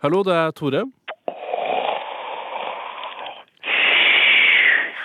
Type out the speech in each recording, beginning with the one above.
Hallo, det er Tore.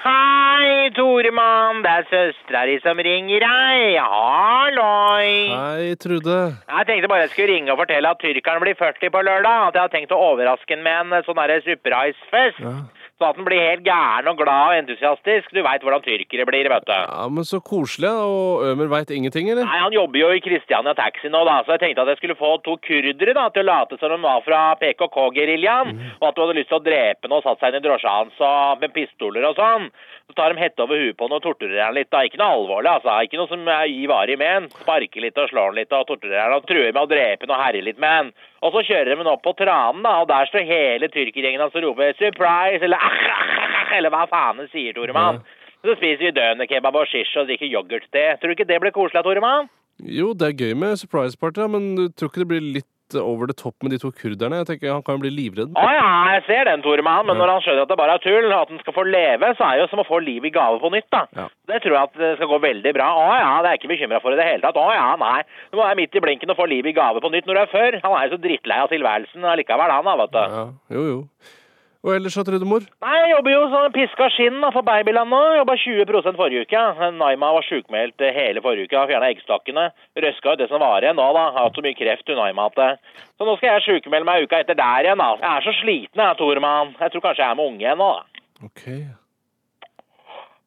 Hei, Toremann. Det er søstera di som ringer deg. Halloi. Hei, Trude. Jeg tenkte bare jeg skulle ringe og fortelle at tyrkeren blir 40 på lørdag. At jeg har tenkt å overraske ham med en sånn derre surprise-fest. Ja. At han blir helt gæren og glad og entusiastisk. Du veit hvordan tyrkere blir, vet du. ja, men så koselig. Og Ømer veit ingenting, eller? Nei, Han jobber jo i Christiania Taxi nå, da, så jeg tenkte at jeg skulle få to kurdere da, til å late som de var fra PKK-geriljaen, og at du hadde lyst til å drepe ham og satt seg inn i drosja hans med pistoler og sånn. Så tar de hette over huet på han og torturerer han litt. da. Ikke noe alvorlig, altså. Ikke noe som gir i varig men. Sparker litt og slår han litt og torturerer han og truer med å drepe han og herje litt med han. Og så kjører de opp på tranen, da, og der står hele tyrkergjengen og roper 'surprise' eller ach, ach, ach, eller hva faen det sier, Toremann. Så spiser vi dønerkebab og shish og drikker yoghurtte. Tror du ikke det blir koselig, Toremann? Jo, det er gøy med surprise party, ja, men du tror ikke det blir litt over det topp med de to kurderne? Jeg tenker Han kan jo bli livredd. Å ja, jeg ser den, Toremann, men Ja. når han skjønner at det bare er tull, at han skal få leve, så er det jo som å få liv i gave på nytt, da. Ja. Det tror jeg at det skal gå veldig bra. Å ja, det er jeg ikke bekymra for i det hele tatt. Å ja, nei. Du må være midt i blinken og få liv i gave på nytt når du er før. Han er jo så drittlei av tilværelsen allikevel, han da, vet du. Ja, jo, jo. Og ellers, Trudemor? Nei, jeg jobber jo sånn piska skinn for babyland nå. Jobba 20 forrige uke. Naima var sjukmeldt eh, hele forrige uke. Fjerna eggstokkene. Røska ut det som var igjen nå, da. Har hatt så mye kreft, hun Naima, at Så nå skal jeg sjukmelde meg uka etter der igjen, da. Jeg er så sliten, jeg, Tormann. Jeg tror kanskje jeg er med unge igjen nå, da. Ok.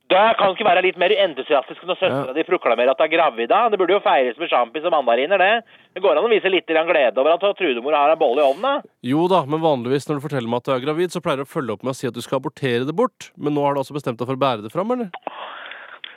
Det kan ikke være litt mer entusiastisk når søstera Ja. di proklamerer at du er gravid. da. Det burde jo feires med sjampis og mandariner, det. Det går an å vise litt glede over at Trudemor har en bolle i ovnen, da. Jo da, men vanligvis når du forteller meg at du er gravid, så pleier du å følge opp med å si at du skal abortere det bort. Men nå har du altså bestemt deg for å bære det fram, eller?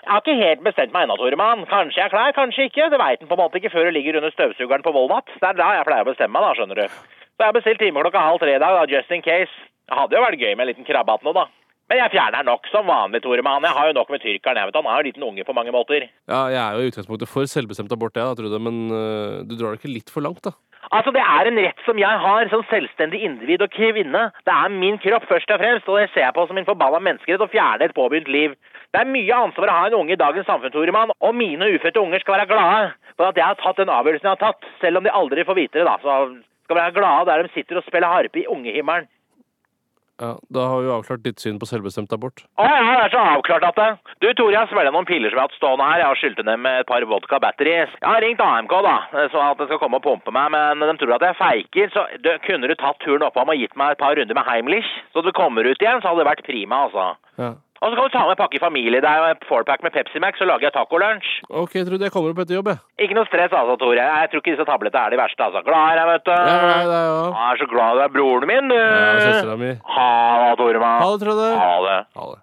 Jeg har ikke helt bestemt meg ennå, Toremann. Kanskje jeg er klar, kanskje ikke. Det veit en på en måte ikke før det ligger under støvsugeren på Volvat. Det er da jeg pleier å bestemme meg, da, skjønner du. Så jeg har bestilt time klokka halv tre i dag, da, just in case. Det hadde jo vært gøy med en liten krabbehatt nå, da. Men jeg fjerner nok som vanlig, Toremann. Jeg har jo nok med tyrkeren, jeg vet Han er jo en liten unge på mange måter. Ja, jeg er jo i utgangspunktet for selvbestemt abort, jeg da, Trude, men uh, du drar det ikke litt for langt, da? Altså, Det er en rett som jeg har som selvstendig individ og kvinne. Det er min kropp først og fremst, og det ser jeg på som min forbanna menneskerett å fjerne et påbegynt liv. Det er mye ansvar å ha en unge i dagens samfunn, Toremann, og mine ufødte unger skal være glade for at jeg har tatt den avgjørelsen jeg har tatt, selv om de aldri får vite det, da. Så skal være glade der de sitter og spiller harpe i ungehimmelen. Ja, Da har vi jo avklart ditt syn på selvbestemt abort. Å ja, det er så avklart at det. Du, Tore, jeg har svelget noen piller som jeg har hatt stående her. Jeg har skylt ned med et par vodka batteries. Jeg har ringt AMK, da, så at de skal komme og pumpe meg, men de tror at jeg feiker. Så du, kunne du tatt turen oppom og gitt meg et par runder med Heimlich, så du kommer ut igjen, så hadde det vært prima, altså. Ja. Og så kan du ta med pakke familie. Det er fourpack med Pepsi Max, så lager jeg tacolunsj. Ok, jeg trodde jeg kommer opp etter jobb, jeg. Ikke noe stress, altså, Tore. Jeg tror ikke disse tablettene er de verste, altså. Glad i jeg, vet du. Ja, ja, ja, Jeg er så glad du er broren min, du. ja, søstera mi. Ha det, Tore. mann. Ha det, Trude. Ha det. Ha det.